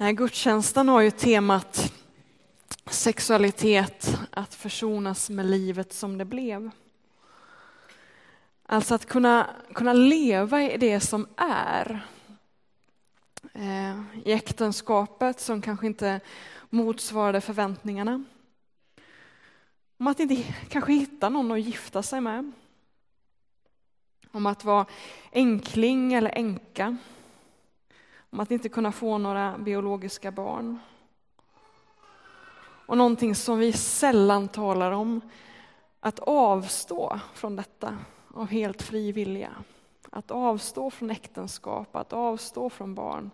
Den här gudstjänsten har ju temat sexualitet, att försonas med livet som det blev. Alltså att kunna, kunna leva i det som är. Eh, I äktenskapet som kanske inte motsvarade förväntningarna. Om att inte kanske hitta någon att gifta sig med. Om att vara enkling eller änka om att inte kunna få några biologiska barn. Och någonting som vi sällan talar om, att avstå från detta av helt fri vilja. Att avstå från äktenskap, att avstå från barn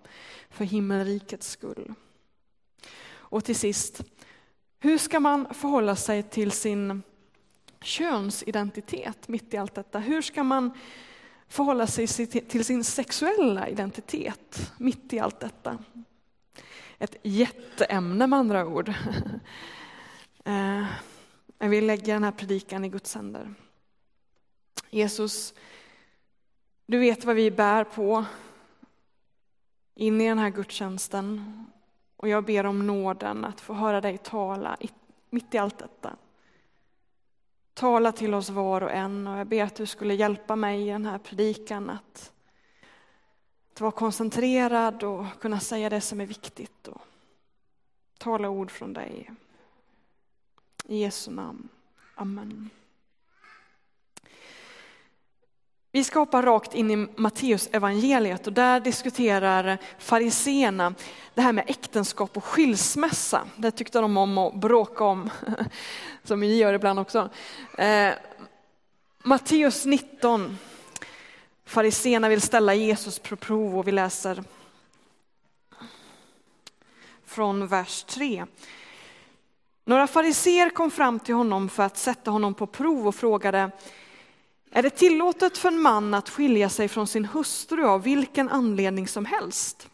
för himmelrikets skull. Och till sist, hur ska man förhålla sig till sin könsidentitet mitt i allt detta? Hur ska man förhålla sig till sin sexuella identitet mitt i allt detta. Ett jätteämne med andra ord. Eh, jag vill lägga den här predikan i Guds händer. Jesus, du vet vad vi bär på in i den här gudstjänsten och jag ber om nåden att få höra dig tala mitt i allt detta. Tala till oss var och en och jag ber att du skulle hjälpa mig i den här predikan att, att vara koncentrerad och kunna säga det som är viktigt och tala ord från dig. I Jesu namn. Amen. Vi ska hoppa rakt in i Matteus evangeliet och där diskuterar fariseerna det här med äktenskap och skilsmässa. Det tyckte de om att bråka om, som vi gör ibland också. Eh, Matteus 19. Fariseerna vill ställa Jesus på prov och vi läser från vers 3. Några fariseer kom fram till honom för att sätta honom på prov och frågade är det tillåtet för en man att skilja sig från sin hustru av vilken anledning som helst?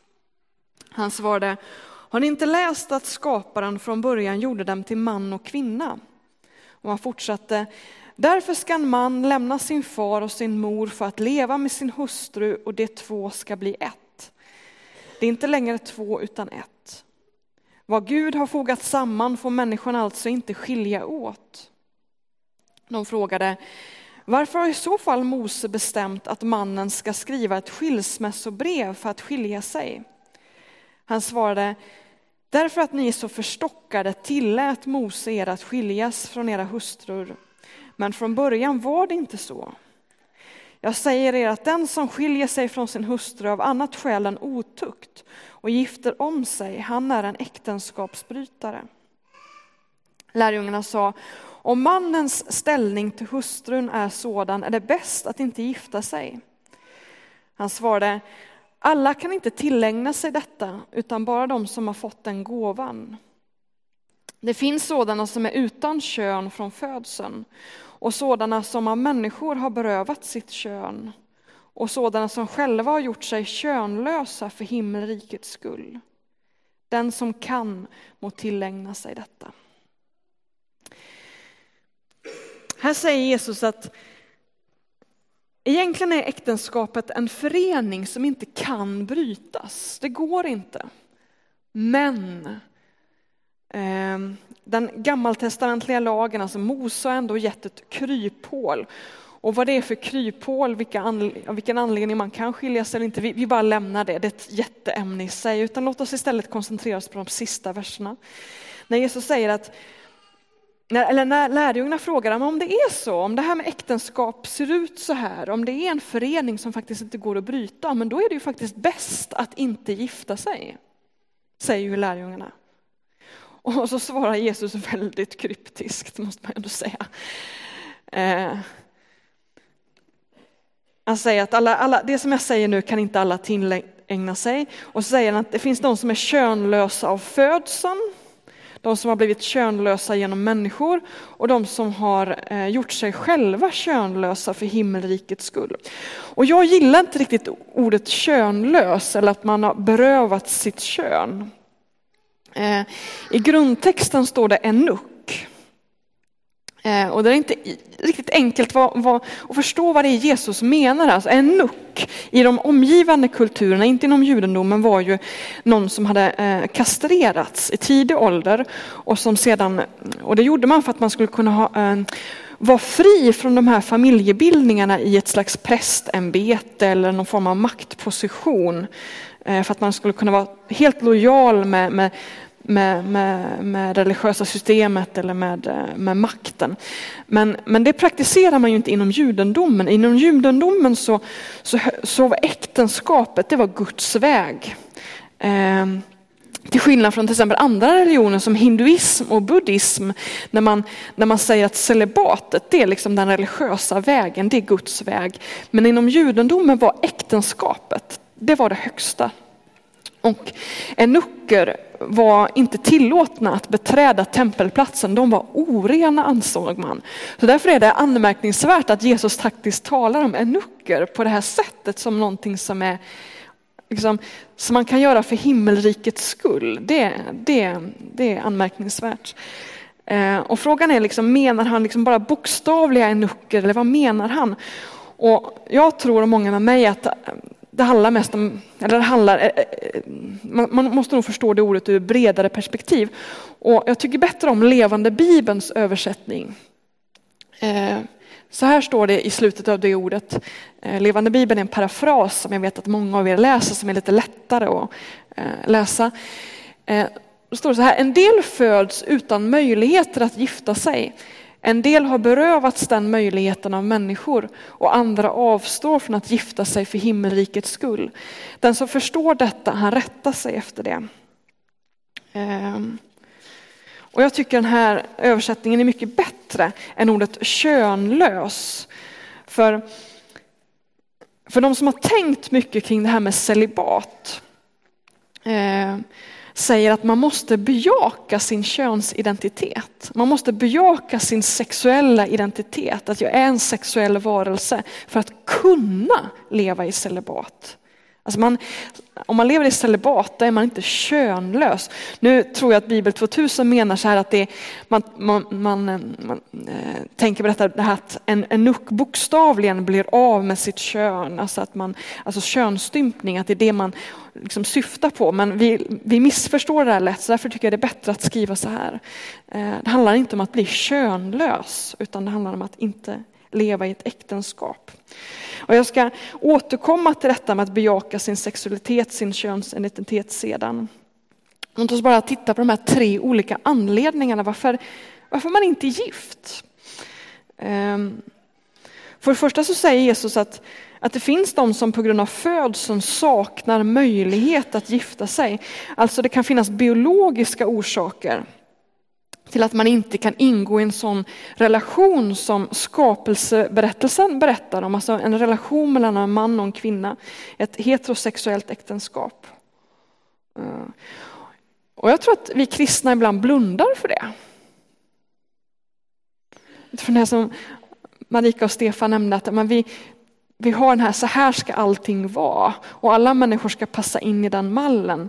Han svarade, har ni inte läst att skaparen från början gjorde dem till man och kvinna? Och han fortsatte, därför ska en man lämna sin far och sin mor för att leva med sin hustru och de två ska bli ett. Det är inte längre två utan ett. Vad Gud har fogat samman får människan alltså inte skilja åt. De frågade, varför har i så fall Mose bestämt att mannen ska skriva ett skilsmässobrev för att skilja sig? Han svarade, därför att ni är så förstockade tillät Mose er att skiljas från era hustrur. Men från början var det inte så. Jag säger er att den som skiljer sig från sin hustru av annat skäl än otukt och gifter om sig, han är en äktenskapsbrytare. Lärjungarna sa, om mannens ställning till hustrun är sådan är det bäst att inte gifta sig. Han svarade, alla kan inte tillägna sig detta, utan bara de som har fått den gåvan. Det finns sådana som är utan kön från födseln och sådana som av människor har berövat sitt kön och sådana som själva har gjort sig könlösa för himmelrikets skull. Den som kan må tillägna sig detta. Här säger Jesus att egentligen är äktenskapet en förening som inte kan brytas. Det går inte. Men eh, den gammaltestamentliga lagen, alltså Mose har ändå gett ett kryphål. Och vad det är för kryphål, vilka anle av vilken anledning man kan skilja sig eller inte, vi, vi bara lämnar det. Det är ett jätteämne i sig, utan låt oss istället koncentrera oss på de sista verserna. När Jesus säger att när, eller när lärjungarna frågar om det är så, om det här med äktenskap ser ut så här, om det är en förening som faktiskt inte går att bryta, men då är det ju faktiskt bäst att inte gifta sig, säger ju lärjungarna. Och så svarar Jesus väldigt kryptiskt, måste man ändå säga. Eh, han säger att alla, alla, det som jag säger nu kan inte alla tillägna sig. Och så säger han att det finns de som är könlösa av födseln, de som har blivit könlösa genom människor och de som har eh, gjort sig själva könlösa för himmelrikets skull. Och jag gillar inte riktigt ordet könlös eller att man har berövat sitt kön. Eh, I grundtexten står det enuk. Eh, och det är inte riktigt enkelt vad, vad, att förstå vad det är Jesus menar. Alltså en nuck i de omgivande kulturerna, inte inom judendomen, var ju någon som hade eh, kastrerats i tidig ålder och som sedan, och det gjorde man för att man skulle kunna ha eh, vara fri från de här familjebildningarna i ett slags prästämbete eller någon form av maktposition. För att man skulle kunna vara helt lojal med, med med, med, med religiösa systemet eller med, eh, med makten. Men, men det praktiserar man ju inte inom judendomen. Inom judendomen så, så, så var äktenskapet det var Guds väg. Eh, till skillnad från till exempel andra religioner som hinduism och buddhism, när man, när man säger att celibatet det är liksom den religiösa vägen, det är Guds väg. Men inom judendomen var äktenskapet, det var det högsta. Och enucker var inte tillåtna att beträda tempelplatsen, de var orena ansåg man. Så därför är det anmärkningsvärt att Jesus faktiskt talar om enucker på det här sättet som någonting som är liksom, som man kan göra för himmelrikets skull. Det, det, det är anmärkningsvärt. Eh, och frågan är, liksom, menar han liksom bara bokstavliga enucker eller vad menar han? Och jag tror och många med mig att det handlar mest om, eller det handlar, eh, eh, man måste nog förstå det ordet ur bredare perspektiv. Och jag tycker bättre om levande bibelns översättning. Eh, så här står det i slutet av det ordet. Levande bibeln är en parafras som jag vet att många av er läser som är lite lättare att läsa. Då står det så här, en del föds utan möjligheter att gifta sig. En del har berövats den möjligheten av människor och andra avstår från att gifta sig för himmelrikets skull. Den som förstår detta, han rättar sig efter det. Ehm. Och jag tycker den här översättningen är mycket bättre än ordet könlös. För, för de som har tänkt mycket kring det här med celibat säger att man måste bejaka sin könsidentitet. Man måste bejaka sin sexuella identitet, att jag är en sexuell varelse för att kunna leva i celibat. Alltså man, om man lever i celibat, då är man inte könlös. Nu tror jag att Bibel 2000 menar så här att det, man, man, man, eh, man eh, tänker på detta, det här att en, enuk bokstavligen blir av med sitt kön, alltså, att man, alltså könsstympning, att det är det man liksom syftar på. Men vi, vi missförstår det här lätt, så därför tycker jag det är bättre att skriva så här. Eh, det handlar inte om att bli könlös, utan det handlar om att inte leva i ett äktenskap. Och jag ska återkomma till detta med att bejaka sin sexualitet, sin könsidentitet sedan. Låt oss bara titta på de här tre olika anledningarna varför, varför man inte är gift. Ehm, för det första så säger Jesus att, att det finns de som på grund av födseln saknar möjlighet att gifta sig. Alltså det kan finnas biologiska orsaker till att man inte kan ingå i en sån relation som skapelseberättelsen berättar om, alltså en relation mellan en man och en kvinna, ett heterosexuellt äktenskap. Eh, och jag tror att vi kristna ibland blundar för det. Utifrån det som Marika och Stefan nämnde, att vi, vi har den här, så här ska allting vara och alla människor ska passa in i den mallen.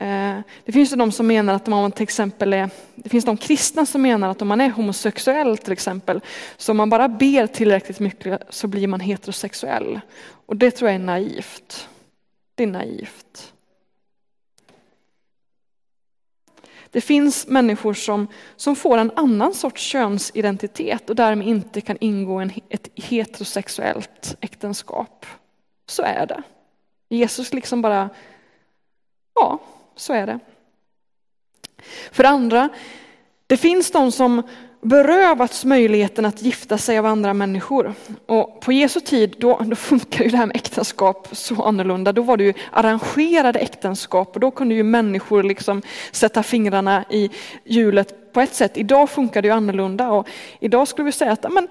Eh, det finns ju de som menar att om man till exempel är, det finns de kristna som menar att om man är homosexuell till exempel, så om man bara ber tillräckligt mycket så blir man heterosexuell. Och det tror jag är naivt. Det är naivt. Det finns människor som, som får en annan sorts könsidentitet och därmed inte kan ingå i ett heterosexuellt äktenskap. Så är det. Jesus liksom bara, ja, så är det. För det andra, det finns de som berövats möjligheten att gifta sig av andra människor. Och på Jesu tid då, då funkar ju det här med äktenskap så annorlunda. Då var det ju arrangerade äktenskap och då kunde ju människor liksom sätta fingrarna i hjulet på ett sätt. Idag funkar det ju annorlunda och idag skulle vi säga att men,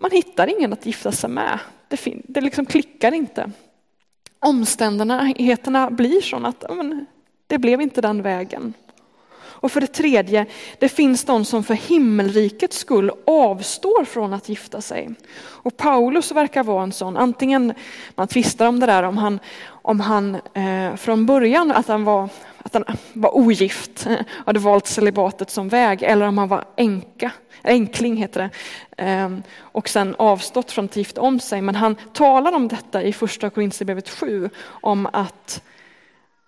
man hittar ingen att gifta sig med. Det, det liksom klickar inte. Omständigheterna blir sådana att men, det blev inte den vägen. Och för det tredje, det finns de som för himmelrikets skull avstår från att gifta sig. Och Paulus verkar vara en sån, antingen, man tvistar om det där om han, om han eh, från början att han, var, att han var ogift, hade valt celibatet som väg, eller om han var änka, enkling heter det, ehm, och sen avstått från att gifta om sig. Men han talar om detta i första Korinthierbrevet 7, om att,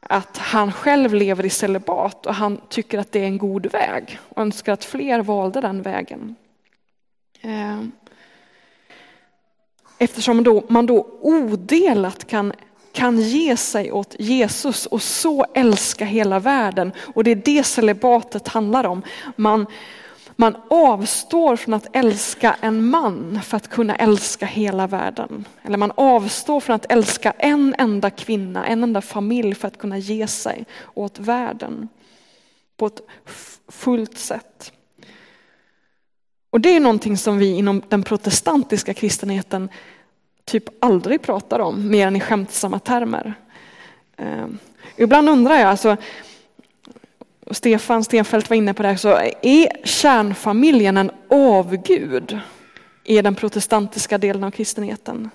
att han själv lever i celibat och han tycker att det är en god väg och önskar att fler valde den vägen. Eh, eftersom då, man då odelat kan kan ge sig åt Jesus och så älska hela världen. Och det är det celibatet handlar om. Man, man avstår från att älska en man för att kunna älska hela världen. Eller man avstår från att älska en enda kvinna, en enda familj för att kunna ge sig åt världen på ett fullt sätt. Och det är någonting som vi inom den protestantiska kristenheten typ aldrig pratar om, mer än i skämtsamma termer. Eh, ibland undrar jag, alltså, Stefan Stenfeldt var inne på det här, så är kärnfamiljen en avgud i den protestantiska delen av kristenheten?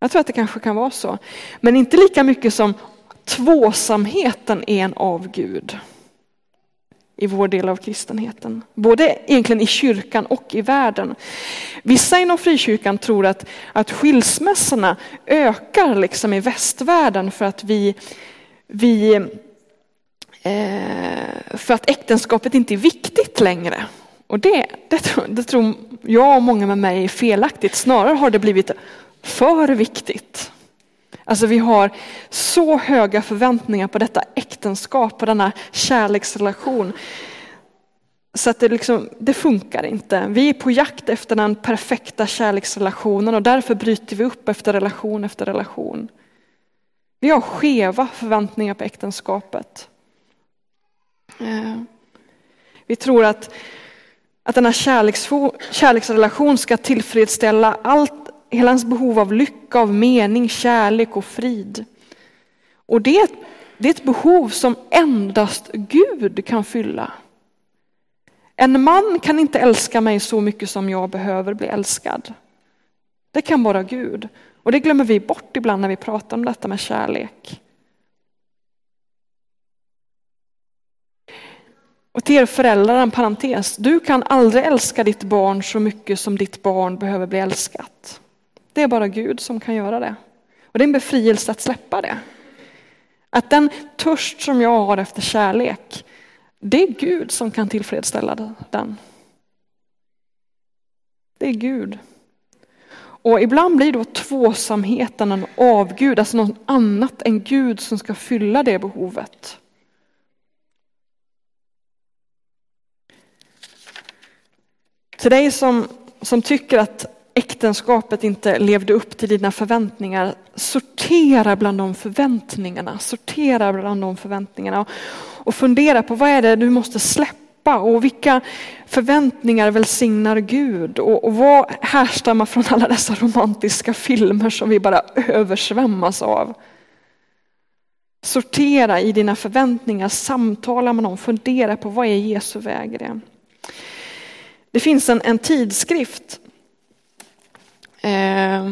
Jag tror att det kanske kan vara så. Men inte lika mycket som tvåsamheten är en avgud i vår del av kristenheten. Både egentligen i kyrkan och i världen. Vissa inom frikyrkan tror att, att skilsmässorna ökar liksom i västvärlden för att vi, vi Eh, för att äktenskapet inte är viktigt längre. Och det, det, det tror jag och många med mig är felaktigt. Snarare har det blivit för viktigt. Alltså vi har så höga förväntningar på detta äktenskap, på denna kärleksrelation. Så att det, liksom, det funkar inte. Vi är på jakt efter den perfekta kärleksrelationen och därför bryter vi upp efter relation efter relation. Vi har skeva förväntningar på äktenskapet. Eh, vi tror att, att denna kärleksrelation ska tillfredsställa allt hela hans behov av lycka, av mening, kärlek och frid. Och det, det är ett behov som endast Gud kan fylla. En man kan inte älska mig så mycket som jag behöver bli älskad. Det kan bara Gud. Och det glömmer vi bort ibland när vi pratar om detta med kärlek. Och till er föräldrar, en parentes. Du kan aldrig älska ditt barn så mycket som ditt barn behöver bli älskat. Det är bara Gud som kan göra det. Och det är en befrielse att släppa det. Att den törst som jag har efter kärlek, det är Gud som kan tillfredsställa den. Det är Gud. Och ibland blir då tvåsamheten en avgud, alltså något annat än Gud som ska fylla det behovet. Till dig som, som tycker att äktenskapet inte levde upp till dina förväntningar, sortera bland de förväntningarna. Sortera bland de förväntningarna och fundera på vad är det du måste släppa och vilka förväntningar välsignar Gud och, och vad härstammar från alla dessa romantiska filmer som vi bara översvämmas av. Sortera i dina förväntningar, samtala med någon, fundera på vad är Jesu väg det. Det finns en, en tidskrift eh,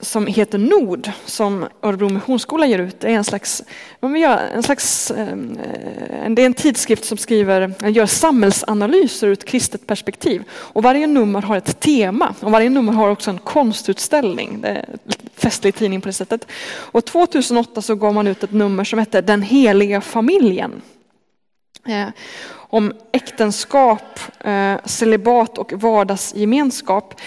som heter Nord, som Örebro Missionsskola ger ut. Det är en slags, en slags eh, det är en tidskrift som skriver, eh, gör samhällsanalyser ur ett kristet perspektiv. Och varje nummer har ett tema och varje nummer har också en konstutställning. Det är festlig tidning på det sättet. Och 2008 så gav man ut ett nummer som hette Den heliga familjen. Eh, om äktenskap, eh, celibat och vardagsgemenskap.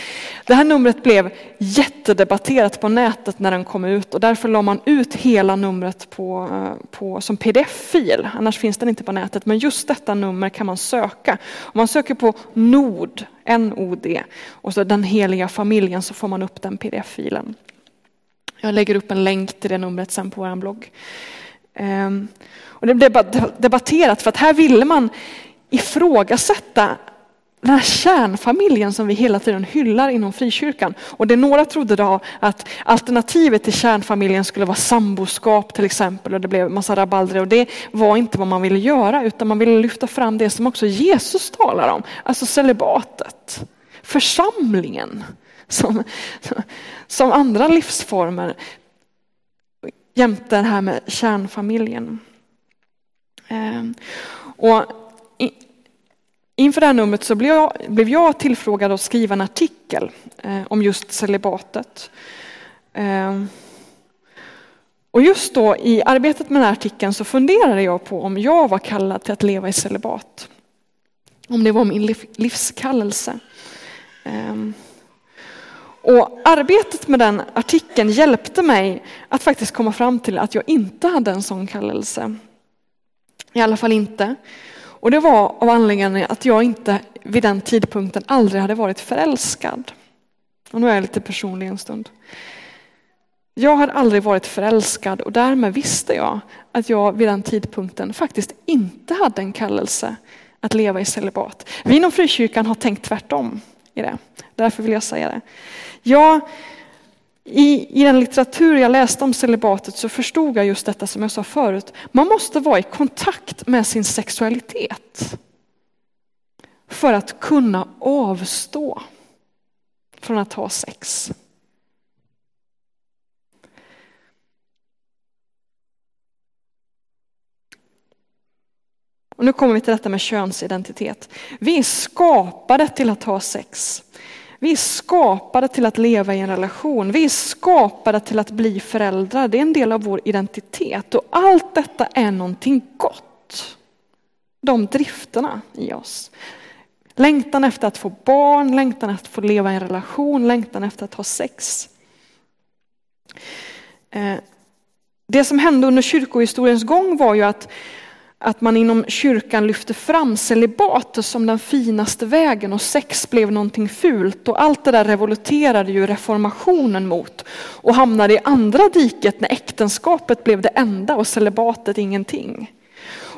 Det här numret blev jättedebatterat på nätet när den kom ut och därför la man ut hela numret på, eh, på, som pdf-fil. Annars finns den inte på nätet, men just detta nummer kan man söka. Om man söker på NOD, N-O-D, och så den heliga familjen så får man upp den pdf-filen. Jag lägger upp en länk till det numret sen på vår blogg. Ehm, och det blev debatterat för att här ville man ifrågasätta den här kärnfamiljen som vi hela tiden hyllar inom frikyrkan. Och det några trodde då att alternativet till kärnfamiljen skulle vara samboskap till exempel och det blev massa rabalder. Och det var inte vad man ville göra utan man ville lyfta fram det som också Jesus talar om, alltså celibatet, församlingen som, som andra livsformer jämte det här med kärnfamiljen. Ehm, och inför det här numret så blev jag, blev jag tillfrågad att skriva en artikel eh, om just celibatet. Ehm, och just då i arbetet med den här artikeln så funderade jag på om jag var kallad till att leva i celibat. Om det var min livskallelse. Ehm, och arbetet med den artikeln hjälpte mig att faktiskt komma fram till att jag inte hade en sån kallelse. I alla fall inte. Och det var av anledningen att jag inte vid den tidpunkten aldrig hade varit förälskad. Och nu är jag lite personlig en stund. Jag hade aldrig varit förälskad och därmed visste jag att jag vid den tidpunkten faktiskt inte hade en kallelse att leva i celibat. Vi inom frikyrkan har tänkt tvärtom i det. Därför vill jag säga det. Jag, i, I den litteratur jag läste om celibatet så förstod jag just detta som jag sa förut. Man måste vara i kontakt med sin sexualitet för att kunna avstå från att ha sex. Och nu kommer vi till detta med könsidentitet. Vi är skapade till att ha sex. Vi är skapade till att leva i en relation. Vi är skapade till att bli föräldrar. Det är en del av vår identitet. Och allt detta är någonting gott. De drifterna i oss. Längtan efter att få barn, längtan efter att få leva i en relation, längtan efter att ha sex. Eh, det som hände under kyrkohistoriens gång var ju att att man inom kyrkan lyfte fram celibatet som den finaste vägen och sex blev någonting fult och allt det där revolterade ju reformationen mot och hamnade i andra diket när äktenskapet blev det enda och celibatet ingenting.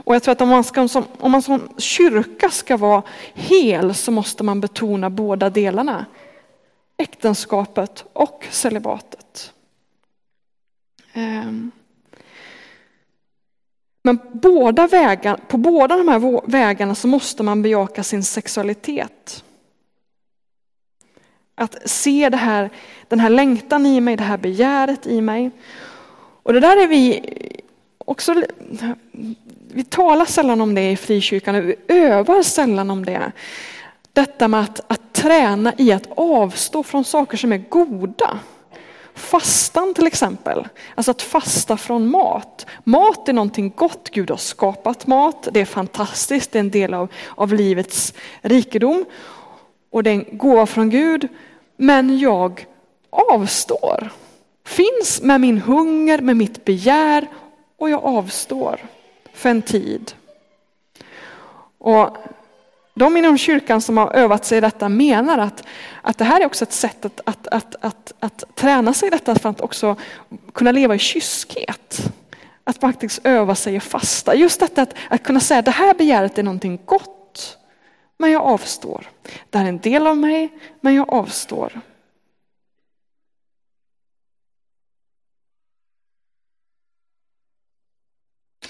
Och jag tror att om man, ska, om man som kyrka ska vara hel så måste man betona båda delarna. Äktenskapet och celibatet. Um. Men båda vägar, på båda de här vägarna så måste man bejaka sin sexualitet. Att se det här, den här längtan i mig, det här begäret i mig. Och det där är vi också, vi talar sällan om det i frikyrkan, vi övar sällan om det. Detta med att, att träna i att avstå från saker som är goda. Fastan till exempel, alltså att fasta från mat. Mat är någonting gott, Gud har skapat mat, det är fantastiskt, det är en del av, av livets rikedom. Och det är en gåva från Gud, men jag avstår. Finns med min hunger, med mitt begär och jag avstår för en tid. Och de inom kyrkan som har övat sig i detta menar att, att det här är också ett sätt att, att, att, att, att träna sig i detta för att också kunna leva i kyskhet. Att faktiskt öva sig i fasta. Just detta att, att kunna säga att det här begäret är någonting gott, men jag avstår. Det här är en del av mig, men jag avstår.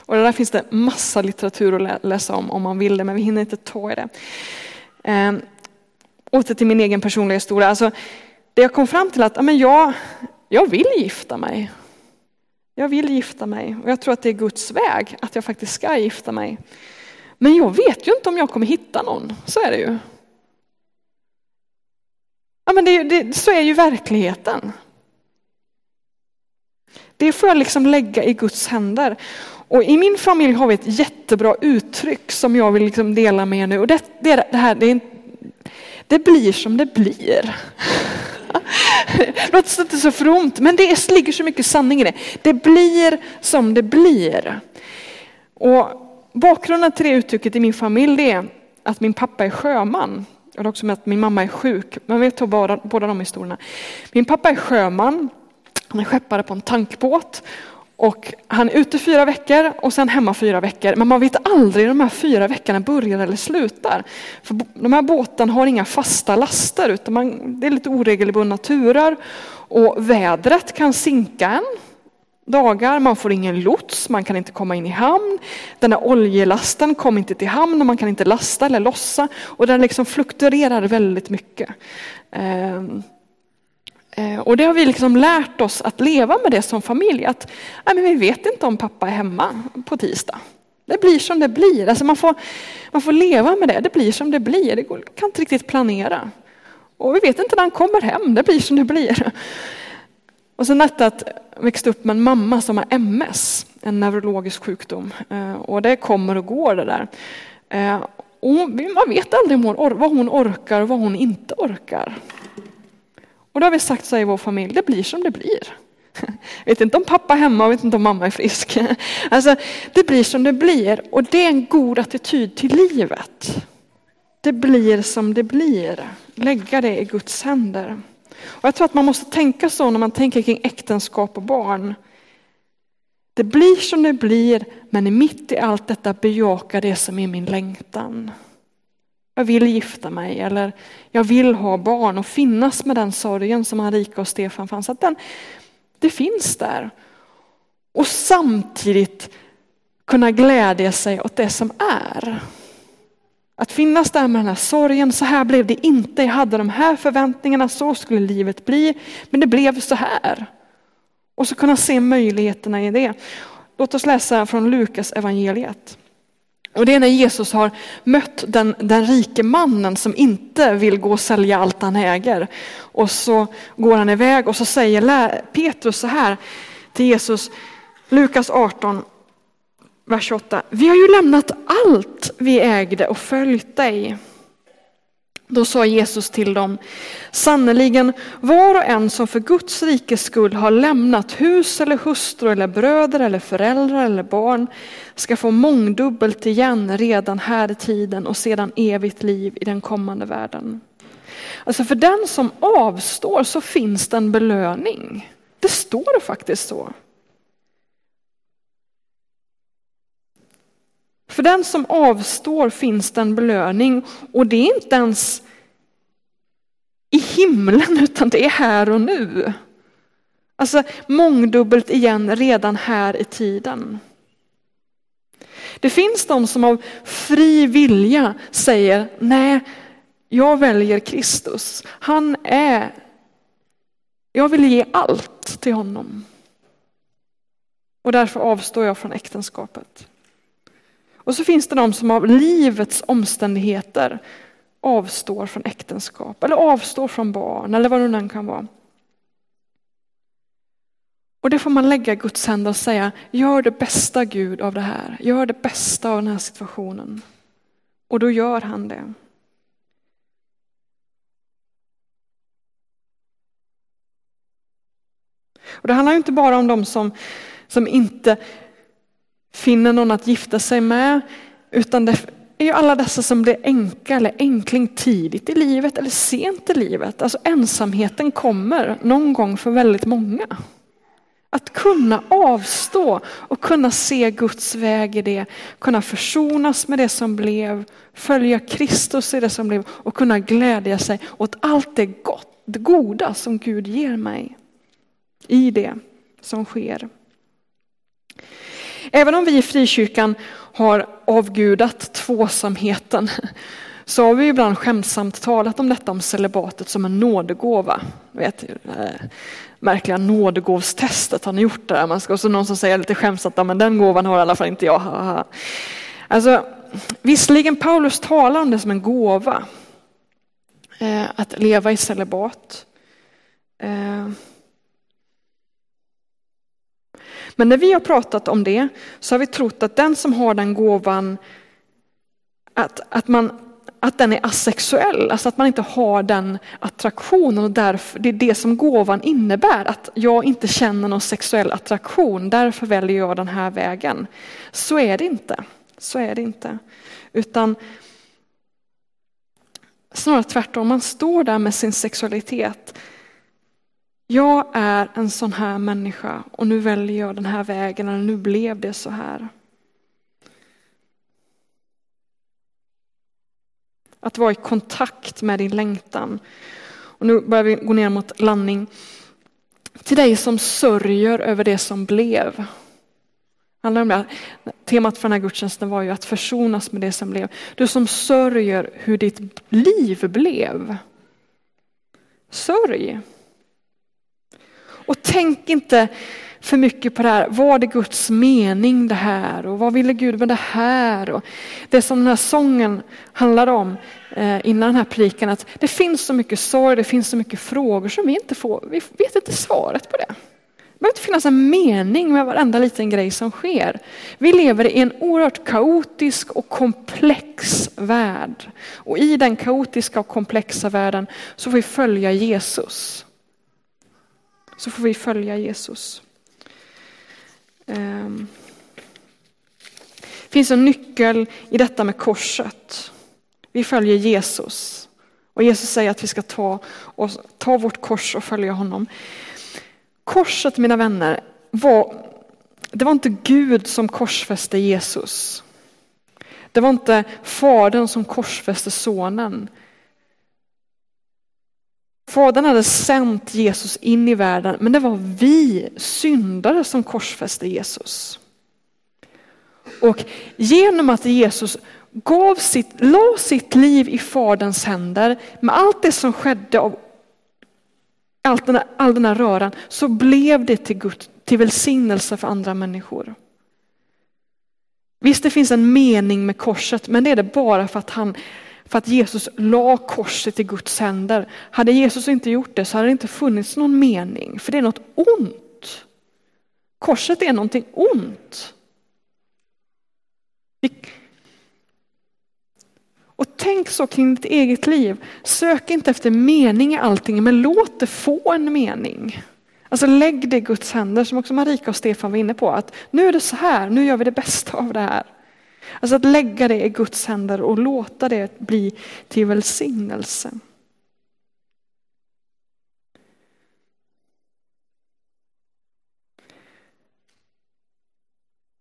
Och det där finns det massa litteratur att läsa om om man vill det, men vi hinner inte ta i det. Eh, åter till min egen personliga historia. Alltså, det jag kom fram till att men jag, jag vill gifta mig. Jag vill gifta mig och jag tror att det är Guds väg att jag faktiskt ska gifta mig. Men jag vet ju inte om jag kommer hitta någon, så är det ju. Ja, men det, det, så är ju verkligheten. Det får jag liksom lägga i Guds händer. Och I min familj har vi ett jättebra uttryck som jag vill liksom dela med er nu. Och det, det, det här, det, är, det blir som det blir. Det låter inte så fromt, men det ligger så mycket sanning i det. Det blir som det blir. Och bakgrunden till det uttrycket i min familj är att min pappa är sjöman. Jag har också med att min mamma är sjuk. Men vi tar båda, båda de historierna. Min pappa är sjöman. Han är skeppare på en tankbåt och han är ute fyra veckor och sen hemma fyra veckor. Men man vet aldrig hur de här fyra veckorna börjar eller slutar. För de här båtarna har inga fasta laster utan man, det är lite oregelbundna turer. Och vädret kan sinka en dagar, man får ingen lots, man kan inte komma in i hamn. Den här oljelasten kom inte till hamn och man kan inte lasta eller lossa. Och den liksom fluktuerar väldigt mycket. Ehm, Eh, och det har vi liksom lärt oss att leva med det som familj. Att nej, men vi vet inte om pappa är hemma på tisdag. Det blir som det blir. Alltså man, får, man får leva med det. Det blir som det blir. Det kan inte riktigt planera. Och vi vet inte när han kommer hem. Det blir som det blir. Och sen detta att växte upp med en mamma som har MS, en neurologisk sjukdom. Eh, och det kommer och går det där. Eh, och man vet aldrig vad hon orkar och vad hon inte orkar. Och då har vi sagt så i vår familj, det blir som det blir. Jag vet inte om pappa är hemma och vet inte om mamma är frisk. Alltså, det blir som det blir och det är en god attityd till livet. Det blir som det blir. Lägga det i Guds händer. Och jag tror att man måste tänka så när man tänker kring äktenskap och barn. Det blir som det blir, men mitt i allt detta bejaka det som är min längtan. Jag vill gifta mig eller jag vill ha barn och finnas med den sorgen som Marika och Stefan fanns. Att den, det finns där. Och samtidigt kunna glädja sig åt det som är. Att finnas där med den här sorgen, så här blev det inte, jag hade de här förväntningarna, så skulle livet bli, men det blev så här. Och så kunna se möjligheterna i det. Låt oss läsa från Lukas evangeliet. Och det är när Jesus har mött den, den rike mannen som inte vill gå och sälja allt han äger. Och så går han iväg och så säger Petrus så här till Jesus, Lukas 18, vers 28. Vi har ju lämnat allt vi ägde och följt dig. Då sa Jesus till dem, sannerligen var och en som för Guds rikes skull har lämnat hus eller hustru eller bröder eller föräldrar eller barn ska få mångdubbelt igen redan här i tiden och sedan evigt liv i den kommande världen. Alltså för den som avstår så finns det en belöning. Det står faktiskt så. För den som avstår finns det en belöning och det är inte ens i himlen utan det är här och nu. Alltså mångdubbelt igen redan här i tiden. Det finns de som av fri vilja säger nej, jag väljer Kristus. Han är, jag vill ge allt till honom. Och därför avstår jag från äktenskapet. Och så finns det de som av livets omständigheter avstår från äktenskap eller avstår från barn eller vad det nu kan vara. Och det får man lägga i Guds händer och säga, gör det bästa Gud av det här. Gör det bästa av den här situationen. Och då gör han det. Och det handlar inte bara om de som, som inte finner någon att gifta sig med, utan det är ju alla dessa som blir änka eller änkling tidigt i livet eller sent i livet. Alltså ensamheten kommer någon gång för väldigt många. Att kunna avstå och kunna se Guds väg i det, kunna försonas med det som blev, följa Kristus i det som blev och kunna glädja sig åt allt det, gott, det goda som Gud ger mig i det som sker. Även om vi i frikyrkan har avgudat tvåsamheten så har vi ibland skämtsamt talat om detta om celibatet som en nådegåva. Vet, eh, märkliga nådegåvstestet, har ni gjort det? Man ska, och så någon som säger lite skämtsamt, men den gåvan har i alla fall inte jag. Alltså, visserligen Paulus talar om det som en gåva, eh, att leva i celibat. Eh, men när vi har pratat om det så har vi trott att den som har den gåvan, att, att, man, att den är asexuell, alltså att man inte har den attraktionen och därför, det är det som gåvan innebär, att jag inte känner någon sexuell attraktion, därför väljer jag den här vägen. Så är det inte. Så är det inte. Utan snarare tvärtom, man står där med sin sexualitet jag är en sån här människa och nu väljer jag den här vägen och nu blev det så här. Att vara i kontakt med din längtan. Och nu börjar vi gå ner mot landning. Till dig som sörjer över det som blev. Temat för den här gudstjänsten var ju att försonas med det som blev. Du som sörjer hur ditt liv blev. Sörj. Och tänk inte för mycket på det här, var det Guds mening det här och vad ville Gud med det här? Och det som den här sången handlar om eh, innan den här predikan, att det finns så mycket sorg, det finns så mycket frågor som vi inte får, vi vet inte svaret på det. Det behöver inte finnas en mening med varenda liten grej som sker. Vi lever i en oerhört kaotisk och komplex värld. Och i den kaotiska och komplexa världen så får vi följa Jesus. Så får vi följa Jesus. Det finns en nyckel i detta med korset. Vi följer Jesus. Och Jesus säger att vi ska ta, och, ta vårt kors och följa honom. Korset, mina vänner, var, det var inte Gud som korsfäste Jesus. Det var inte Fadern som korsfäste Sonen. Fadern hade sänt Jesus in i världen, men det var vi syndare som korsfäste Jesus. Och genom att Jesus gav sitt, la sitt liv i Faderns händer, med allt det som skedde av allt den här, all den här röran, så blev det till, Gud, till välsignelse för andra människor. Visst, det finns en mening med korset, men det är det bara för att han för att Jesus la korset i Guds händer. Hade Jesus inte gjort det så hade det inte funnits någon mening, för det är något ont. Korset är någonting ont. Och tänk så kring ditt eget liv. Sök inte efter mening i allting, men låt det få en mening. Alltså lägg det i Guds händer, som också Marika och Stefan var inne på. Att nu är det så här, nu gör vi det bästa av det här. Alltså att lägga det i Guds händer och låta det bli till välsignelse.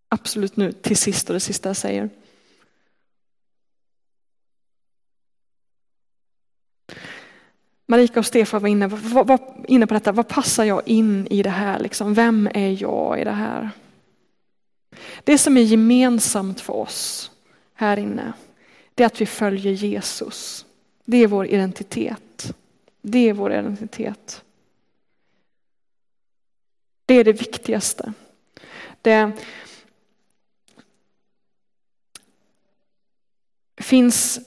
Absolut nu till sist och det sista jag säger. Marika och Stefan var inne, var, inne på detta, vad passar jag in i det här? Liksom? Vem är jag i det här? Det som är gemensamt för oss här inne, det är att vi följer Jesus. Det är vår identitet. Det är vår identitet. Det är det viktigaste. Det finns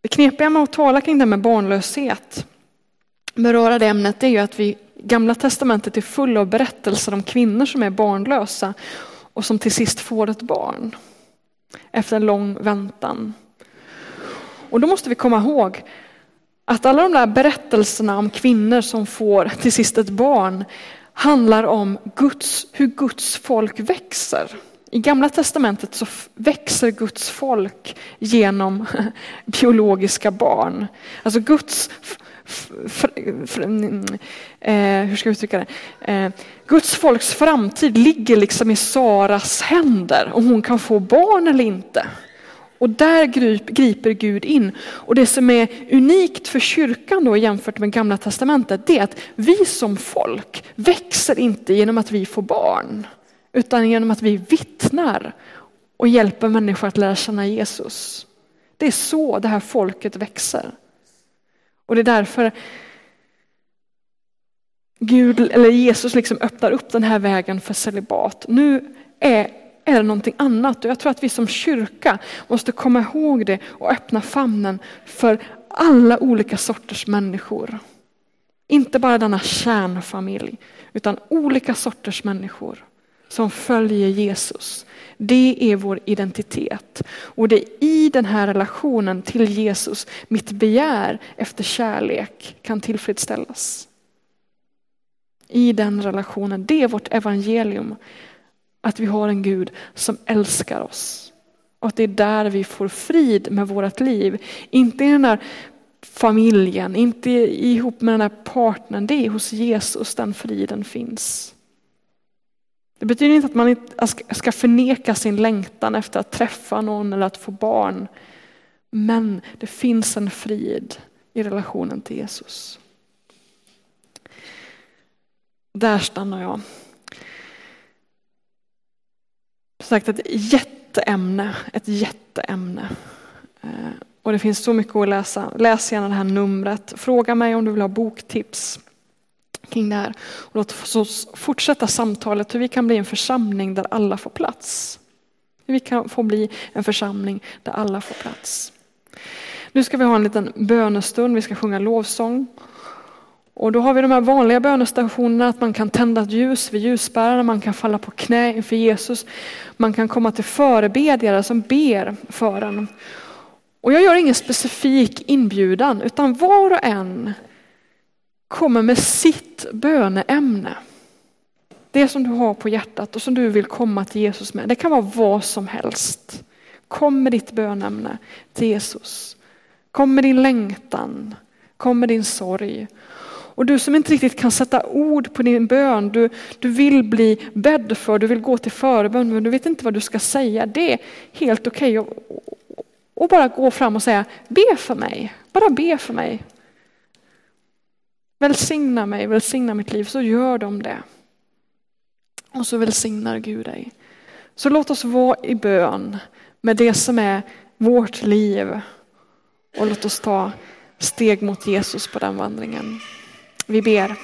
det knepiga med att tala kring det med barnlöshet, beröra det ämnet, det är ju att vi Gamla testamentet är full av berättelser om kvinnor som är barnlösa och som till sist får ett barn efter en lång väntan. Och då måste vi komma ihåg att alla de där berättelserna om kvinnor som får till sist ett barn handlar om Guds, hur Guds folk växer. I Gamla testamentet så växer Guds folk genom biologiska barn. Alltså Guds Mm, eh, hur ska jag uttrycka det? Eh, Guds folks framtid ligger liksom i Saras händer, om hon kan få barn eller inte. Och där griper Gud in. Och det som är unikt för kyrkan då jämfört med gamla testamentet, det är att vi som folk växer inte genom att vi får barn, utan genom att vi vittnar och hjälper människor att lära känna Jesus. Det är så det här folket växer. Och det är därför Gud, eller Jesus liksom öppnar upp den här vägen för celibat. Nu är, är det någonting annat och jag tror att vi som kyrka måste komma ihåg det och öppna famnen för alla olika sorters människor. Inte bara denna kärnfamilj, utan olika sorters människor som följer Jesus. Det är vår identitet. Och det är i den här relationen till Jesus mitt begär efter kärlek kan tillfredsställas. I den relationen, det är vårt evangelium. Att vi har en Gud som älskar oss. Och att det är där vi får frid med vårt liv. Inte i den där familjen, inte ihop med den här partnern. Det är hos Jesus den friden finns. Det betyder inte att man ska förneka sin längtan efter att träffa någon eller att få barn. Men det finns en frid i relationen till Jesus. Där stannar jag. Som sagt ett jätteämne, ett jätteämne. Eh, och det finns så mycket att läsa. Läs gärna det här numret. Fråga mig om du vill ha boktips kring det här. Och låt oss fortsätta samtalet hur vi kan bli en församling där alla får plats. Hur vi kan få bli en församling där alla får plats. Nu ska vi ha en liten bönestund, vi ska sjunga lovsång. Och då har vi de här vanliga bönestationerna, att man kan tända ett ljus vid ljusbärarna, man kan falla på knä inför Jesus. Man kan komma till förebedjare som ber för en. Och jag gör ingen specifik inbjudan, utan var och en kommer med sitt böneämne. Det som du har på hjärtat och som du vill komma till Jesus med. Det kan vara vad som helst. Kom med ditt bönämne till Jesus. Kom med din längtan. Kom med din sorg. Och du som inte riktigt kan sätta ord på din bön, du, du vill bli bädd för, du vill gå till förbön men du vet inte vad du ska säga. Det är helt okej okay att bara gå fram och säga be för mig, bara be för mig. Välsigna mig, välsigna mitt liv, så gör de det. Och så välsignar Gud dig. Så låt oss vara i bön med det som är vårt liv. Och låt oss ta steg mot Jesus på den vandringen. Vi ber.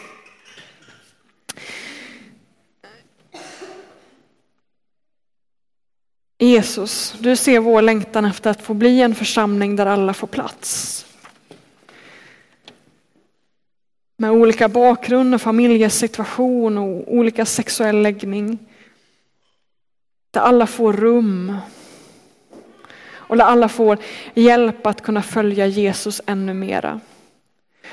Jesus, du ser vår längtan efter att få bli en församling där alla får plats. Med olika bakgrund och familjesituation och olika sexuell läggning. Där alla får rum. Och där alla får hjälp att kunna följa Jesus ännu mera.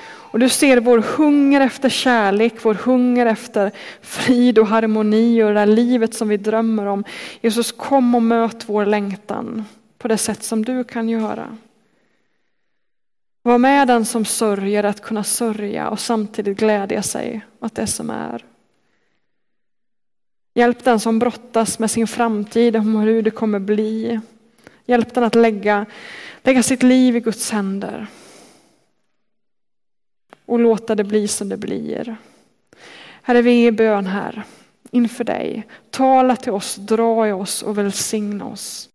Och du ser vår hunger efter kärlek, vår hunger efter frid och harmoni och det där livet som vi drömmer om. Jesus kom och möt vår längtan på det sätt som du kan göra. Var med den som sörjer att kunna sörja och samtidigt glädja sig åt det som är. Hjälp den som brottas med sin framtid, om hur det kommer bli. Hjälp den att lägga, lägga sitt liv i Guds händer och låta det bli som det blir. Herre, vi är i bön här inför dig. Tala till oss, dra i oss och välsigna oss.